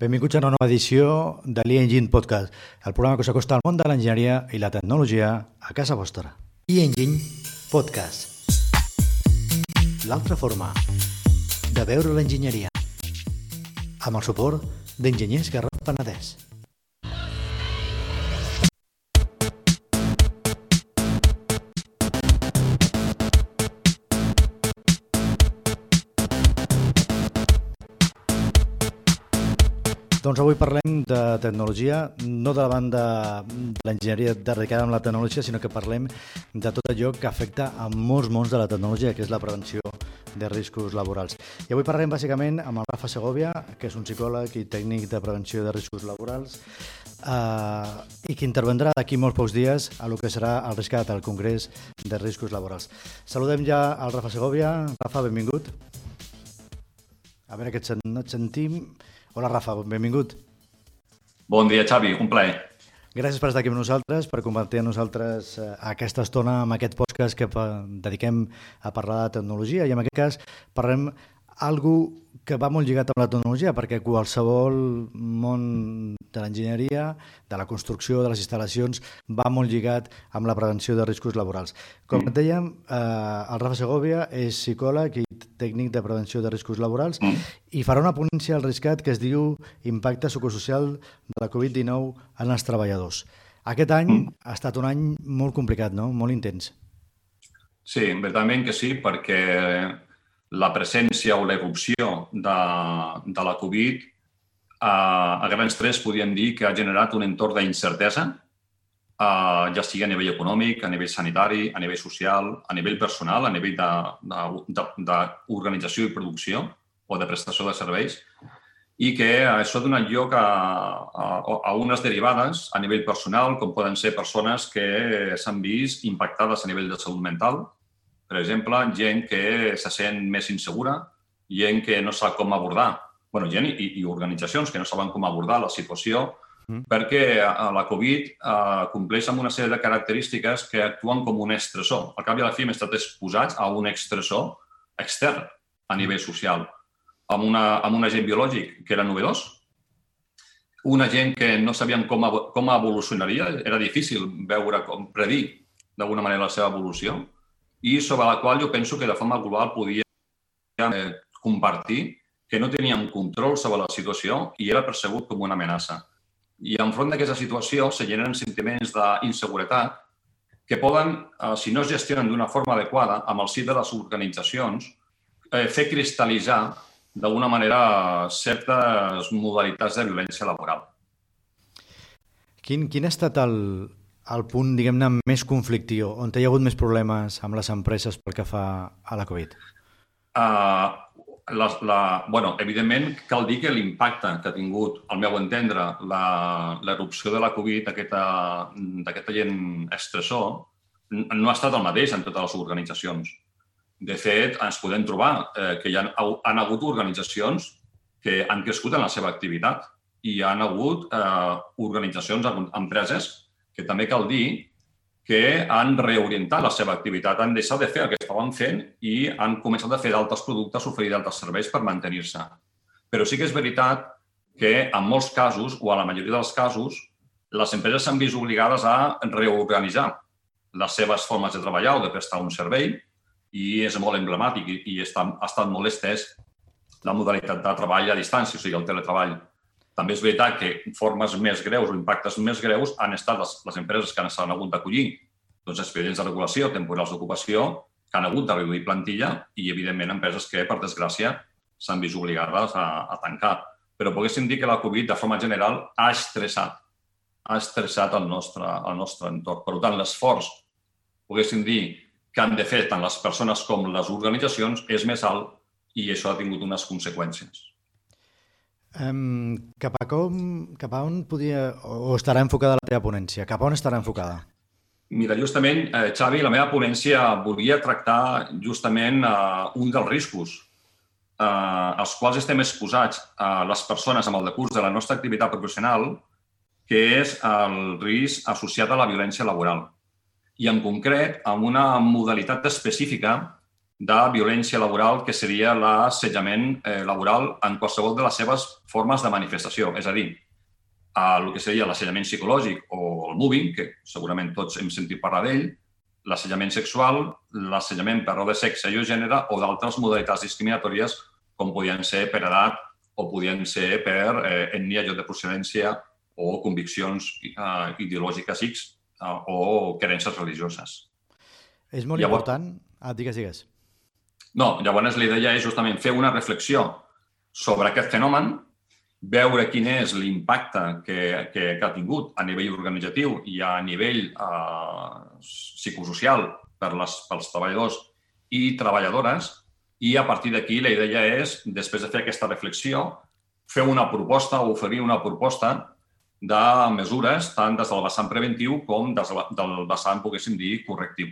Benvinguts a una nova edició de l'e-Engine Podcast, el programa que us acosta al món de l'enginyeria i la tecnologia a casa vostra. E-Engine Podcast. L'altra forma de veure l'enginyeria. Amb el suport d'Enginyers Garrot Penedès. Doncs avui parlem de tecnologia, no de la banda de l'enginyeria dedicada amb la tecnologia, sinó que parlem de tot allò que afecta a molts mons de la tecnologia, que és la prevenció de riscos laborals. I avui parlem bàsicament amb el Rafa Segovia, que és un psicòleg i tècnic de prevenció de riscos laborals, eh, i que intervendrà d'aquí molts pocs dies a lo que serà el RISCAT, el Congrés de Riscos Laborals. Saludem ja al Rafa Segovia. Rafa, benvingut. A veure que et, sen et sentim. Hola, Rafa, benvingut. Bon dia, Xavi, un plaer. Gràcies per estar aquí amb nosaltres, per compartir amb nosaltres eh, aquesta estona amb aquest podcast que dediquem a parlar de tecnologia i en aquest cas parlem algo que va molt lligat amb la tecnologia, perquè qualsevol món de l'enginyeria, de la construcció, de les instal·lacions, va molt lligat amb la prevenció de riscos laborals. Com mm. dèiem, eh, el Rafa Segovia és psicòleg i tècnic de prevenció de riscos laborals i farà una ponència al RISCAT que es diu Impacte psicosocial de la Covid-19 en els treballadors. Aquest any ha estat un any molt complicat, no? molt intens. Sí, veritablement que sí, perquè la presència o l'erupció de, de la Covid, a, a grans tres podríem dir que ha generat un entorn d'incertesa, uh, ja sigui a nivell econòmic, a nivell sanitari, a nivell social, a nivell personal, a nivell d'organització i producció o de prestació de serveis, i que això ha donat lloc a, a, a unes derivades a nivell personal, com poden ser persones que s'han vist impactades a nivell de salut mental, per exemple, gent que se sent més insegura, gent que no sap com abordar, bueno, gent i, i organitzacions que no saben com abordar la situació, mm. perquè la Covid eh, compleix amb una sèrie de característiques que actuen com un estressor. Al cap i a la fi hem estat exposats a un estressor extern a nivell social, amb, una, amb un agent biològic que era novedós, una gent que no sabien com, com evolucionaria, era difícil veure com predir d'alguna manera la seva evolució, i sobre la qual jo penso que de forma global podíem eh, compartir que no teníem control sobre la situació i era percebut com una amenaça. I enfront d'aquesta situació se generen sentiments d'inseguretat que poden, eh, si no es gestionen d'una forma adequada, amb el si de les organitzacions, eh, fer cristal·litzar d'alguna manera certes modalitats de violència laboral. Quin, quin ha estat el, el punt, diguem-ne, més conflictiu, on hi ha hagut més problemes amb les empreses pel que fa a la Covid? Uh, la, la, bueno, evidentment, cal dir que l'impacte que ha tingut, al meu entendre, l'erupció de la Covid, d'aquest agent estressor, no ha estat el mateix en totes les organitzacions. De fet, ens podem trobar eh, que hi ha, han hagut organitzacions que han crescut en la seva activitat i hi han hagut eh, organitzacions, empreses, que també cal dir que han reorientat la seva activitat, han deixat de fer el que estaven fent i han començat a fer d'altres productes, oferir d'altres serveis per mantenir-se. Però sí que és veritat que en molts casos, o a la majoria dels casos, les empreses s'han vist obligades a reorganitzar les seves formes de treballar o de prestar un servei i és molt emblemàtic i, i està, ha estat molt estès la modalitat de treball a distància, o sigui, el teletreball. També és veritat que formes més greus o impactes més greus han estat les, les empreses que s'han hagut d'acollir doncs, expedients de regulació, temporals d'ocupació, que han hagut de reduir plantilla i, evidentment, empreses que, per desgràcia, s'han vist obligades a, a tancar. Però poguéssim dir que la Covid, de forma general, ha estressat, ha estressat el nostre, el nostre entorn. Per tant, l'esforç, poguéssim dir, que han de fer tant les persones com les organitzacions és més alt i això ha tingut unes conseqüències. Um, cap, a com, cap a on podia, o estarà enfocada la teva ponència? Cap a on estarà enfocada? Mira, justament, eh, Xavi, la meva ponència volia tractar justament eh, un dels riscos eh, als quals estem exposats a les persones amb el decurs de la nostra activitat professional, que és el risc associat a la violència laboral. I en concret, amb una modalitat específica de violència laboral, que seria l'assetjament eh, laboral en qualsevol de les seves formes de manifestació. És a dir, el que seria l'assetjament psicològic o el moving, que segurament tots hem sentit parlar d'ell, l'assetjament sexual, l'assetjament per raó de sexe i o gènere o d'altres modalitats discriminatòries com podien ser per edat o podien ser per eh, etnia, lloc de procedència o conviccions eh, ideològiques X eh, o creences religioses. És molt llavors, important... Ah, digues, digues. No, llavors la idea és justament fer una reflexió sobre aquest fenomen, veure quin és l'impacte que, que, que ha tingut a nivell organitzatiu i a nivell eh, psicosocial per les, pels treballadors i treballadores i a partir d'aquí la idea és, després de fer aquesta reflexió, fer una proposta o oferir una proposta de mesures tant des del vessant preventiu com des del vessant, poguéssim dir, correctiu.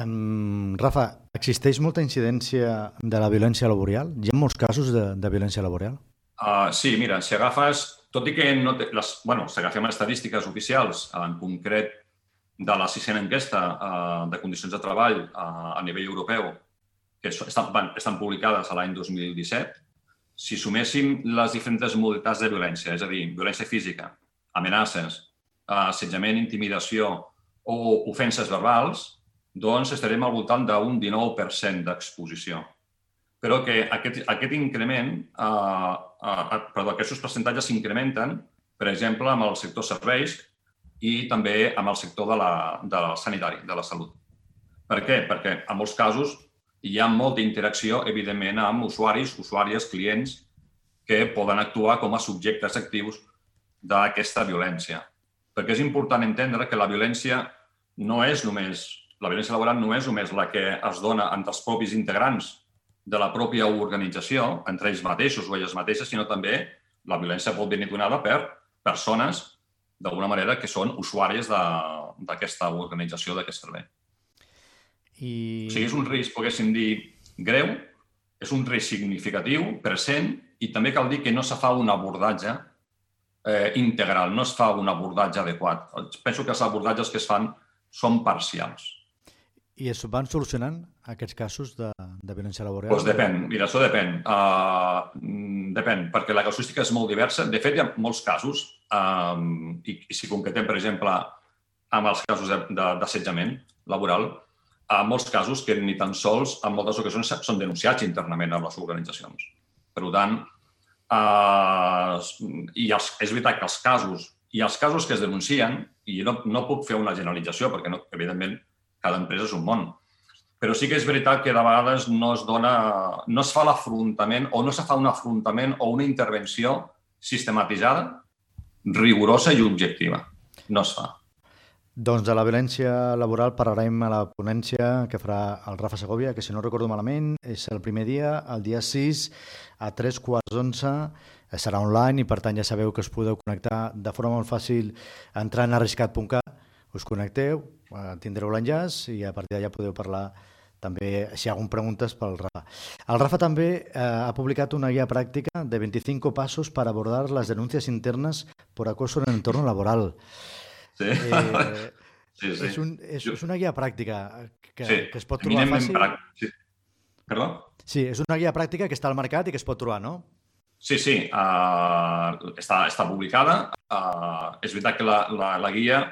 Um, Rafa, existeix molta incidència de la violència laboral? Hi ha molts casos de, de violència laboral? Uh, sí, mira, si agafes, tot i que no té, les, bueno, si agafem estadístiques oficials, en concret de la sisena enquesta uh, de condicions de treball uh, a nivell europeu, que estan, van, estan publicades a l'any 2017, si suméssim les diferents modalitats de violència, és a dir, violència física, amenaces, assetjament, intimidació o ofenses verbals, doncs estarem al voltant d'un 19% d'exposició. Però que aquest, aquest increment, eh, eh, perdó, aquests percentatges s'incrementen, per exemple, amb el sector serveis i també amb el sector de la, del sanitari, de la salut. Per què? Perquè en molts casos hi ha molta interacció, evidentment, amb usuaris, usuàries, clients, que poden actuar com a subjectes actius d'aquesta violència. Perquè és important entendre que la violència no és només, la violència laboral no és només la que es dona entre els propis integrants de la pròpia organització, entre ells mateixos o elles mateixes, sinó també la violència pot venir donada per persones, d'alguna manera, que són usuàries d'aquesta organització, d'aquest servei. I... O sigui, és un risc, poguéssim dir, greu, és un risc significatiu, present, i també cal dir que no se fa un abordatge eh, integral, no es fa un abordatge adequat. Penso que els abordatges que es fan són parcials. I es van solucionant aquests casos de, de violència laboral? Doncs pues depèn, mira, això depèn. Uh, depèn, perquè la casuística és molt diversa. De fet, hi ha molts casos, um, i, i si concretem, per exemple, amb els casos d'assetjament laboral, en molts casos que ni tan sols en moltes ocasions són denunciats internament a les organitzacions. Per tant, eh, i els, és veritat que els casos i els casos que es denuncien, i no, no puc fer una generalització perquè, no, evidentment, cada empresa és un món, però sí que és veritat que de vegades no es dona, no es fa l'afrontament o no se fa un afrontament o una intervenció sistematitzada, rigorosa i objectiva. No es fa. Doncs de la violència laboral parlarem a la ponència que farà el Rafa Segovia, que si no recordo malament és el primer dia, el dia 6 a 3 quarts d'onze, serà online i per tant ja sabeu que us podeu connectar de forma molt fàcil entrant a arriscat.cat, us connecteu, eh, tindreu l'enllaç i a partir d'allà podeu parlar també si hi ha alguna preguntes pel Rafa. El Rafa també eh, ha publicat una guia pràctica de 25 passos per abordar les denúncies internes por acoso en el entorno laboral. Sí. Eh, sí, sí. És, un, és, és una guia pràctica que, sí. que es pot trobar fàcil. Pràct... Sí. Perdó? Sí, és una guia pràctica que està al mercat i que es pot trobar, no? Sí, sí, uh, està, està publicada. Uh, és veritat que la, la, la guia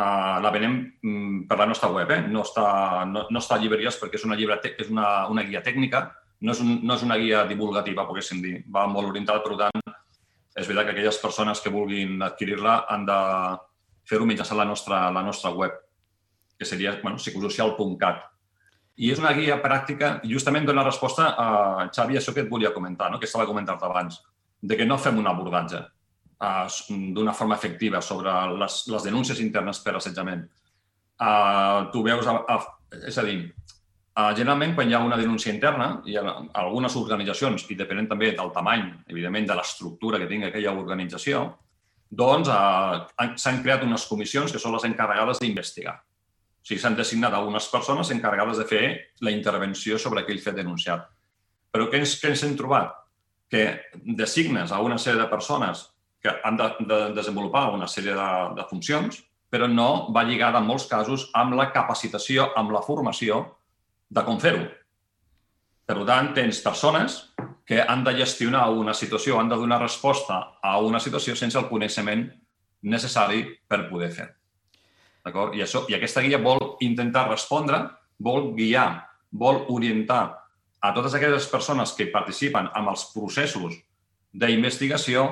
uh, la venem mm, per la nostra web, eh? no, està, no, no està a llibreries perquè és una, llibre és una, una guia tècnica, no és, un, no és una guia divulgativa, poguéssim dir. Va molt orientada, per tant, és veritat que aquelles persones que vulguin adquirir-la han de, fer-ho mitjançant la nostra, la nostra web, que seria bueno, psicosocial.cat. I és una guia pràctica i justament dona resposta a, Xavi, això que et volia comentar, no? que estava comentant abans, de que no fem un abordatge d'una forma efectiva sobre les, les denúncies internes per assetjament. Uh, tu veus, a, a, és a dir, uh, generalment quan hi ha una denúncia interna, hi ha algunes organitzacions, i depenent també del tamany, evidentment, de l'estructura que tingui aquella organització, doncs eh, s'han creat unes comissions que són les encarregades d'investigar. O sigui, s'han designat algunes persones encarregades de fer la intervenció sobre aquell fet denunciat. Però què ens, què ens hem trobat? Que designes a una sèrie de persones que han de, de desenvolupar una sèrie de, de funcions, però no va lligada en molts casos amb la capacitació, amb la formació de com fer-ho. Per tant, tens persones que han de gestionar una situació, han de donar resposta a una situació sense el coneixement necessari per poder fer. D'acord? I, això, I aquesta guia vol intentar respondre, vol guiar, vol orientar a totes aquelles persones que participen amb els processos d'investigació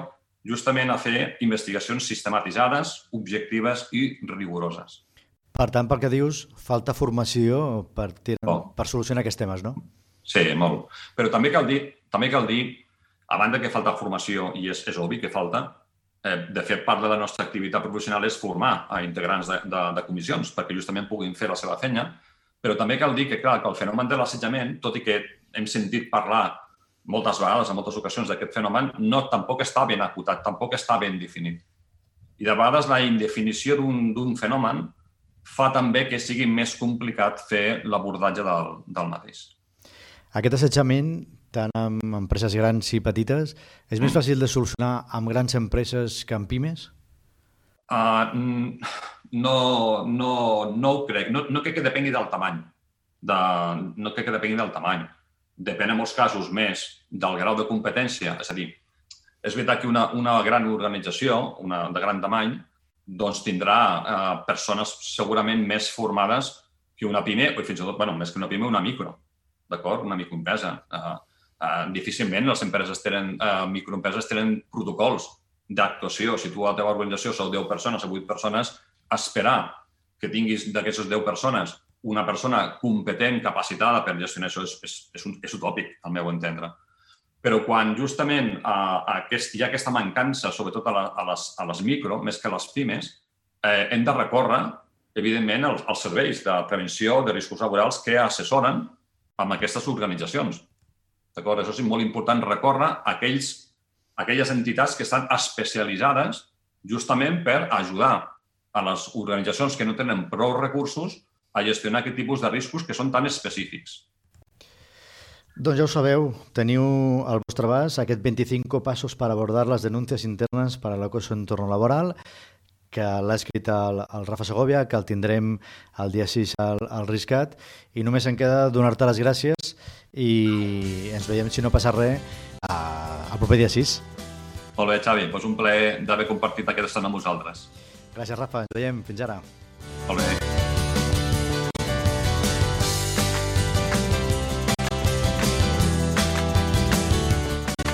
justament a fer investigacions sistematitzades, objectives i rigoroses. Per tant, pel que dius, falta formació per, tirar, oh. per solucionar aquests temes, no? Sí, molt. Però també cal dir, també cal dir a banda que falta formació, i és, és obvi que falta, eh, de fet, part de la nostra activitat professional és formar a integrants de, de, de comissions perquè justament puguin fer la seva feina, però també cal dir que, clar, que el fenomen de l'assetjament, tot i que hem sentit parlar moltes vegades, en moltes ocasions, d'aquest fenomen, no, tampoc està ben acotat, tampoc està ben definit. I de vegades la indefinició d'un fenomen fa també que sigui més complicat fer l'abordatge del, del mateix. Aquest assetjament, tant amb empreses grans i petites, és mm. més fàcil de solucionar amb grans empreses que amb pimes? Uh, no, no, no ho crec. No, no crec que depengui del tamany. De, no crec que depengui del tamany depèn en molts casos més del grau de competència. És a dir, és veritat que una, una gran organització, una de gran tamany, doncs tindrà eh, persones segurament més formades que una PIME, o fins i tot, bueno, més que una PIME, una micro, d'acord? Una microempresa. Eh, eh, difícilment les empreses tenen, eh, microempreses tenen protocols d'actuació. Si tu a la teva organització sou 10 persones o 8 persones, esperar que tinguis d'aquestes 10 persones una persona competent, capacitada per gestionar això és, és, és, un, és utòpic, al meu entendre. Però quan justament a, a aquest, hi ha aquesta mancança, sobretot a, la, a, les, a les micro, més que a les pimes, eh, hem de recórrer, evidentment, als, als serveis de prevenció de riscos laborals que assessoren amb aquestes organitzacions. D'acord? Això és molt important recórrer a aquells, a aquelles entitats que estan especialitzades justament per ajudar a les organitzacions que no tenen prou recursos a gestionar aquest tipus de riscos que són tan específics. Doncs ja ho sabeu, teniu al vostre abast aquest 25 passos per abordar les denúncies internes per a l'acoso en entorn laboral, que l'ha escrit el, el Rafa Segovia, que el tindrem el dia 6 al, al Riscat, i només em queda donar-te les gràcies i ens veiem, si no passa res, a, al proper dia 6. Molt bé, Xavi, doncs un plaer d'haver compartit aquesta estona amb vosaltres. Gràcies, Rafa, ens veiem. Fins ara. Molt bé.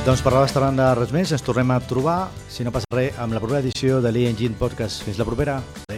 Doncs per la vostra res més, ens tornem a trobar, si no passa res, amb la propera edició de l'E-Engine Podcast. Fins la propera. Adéu.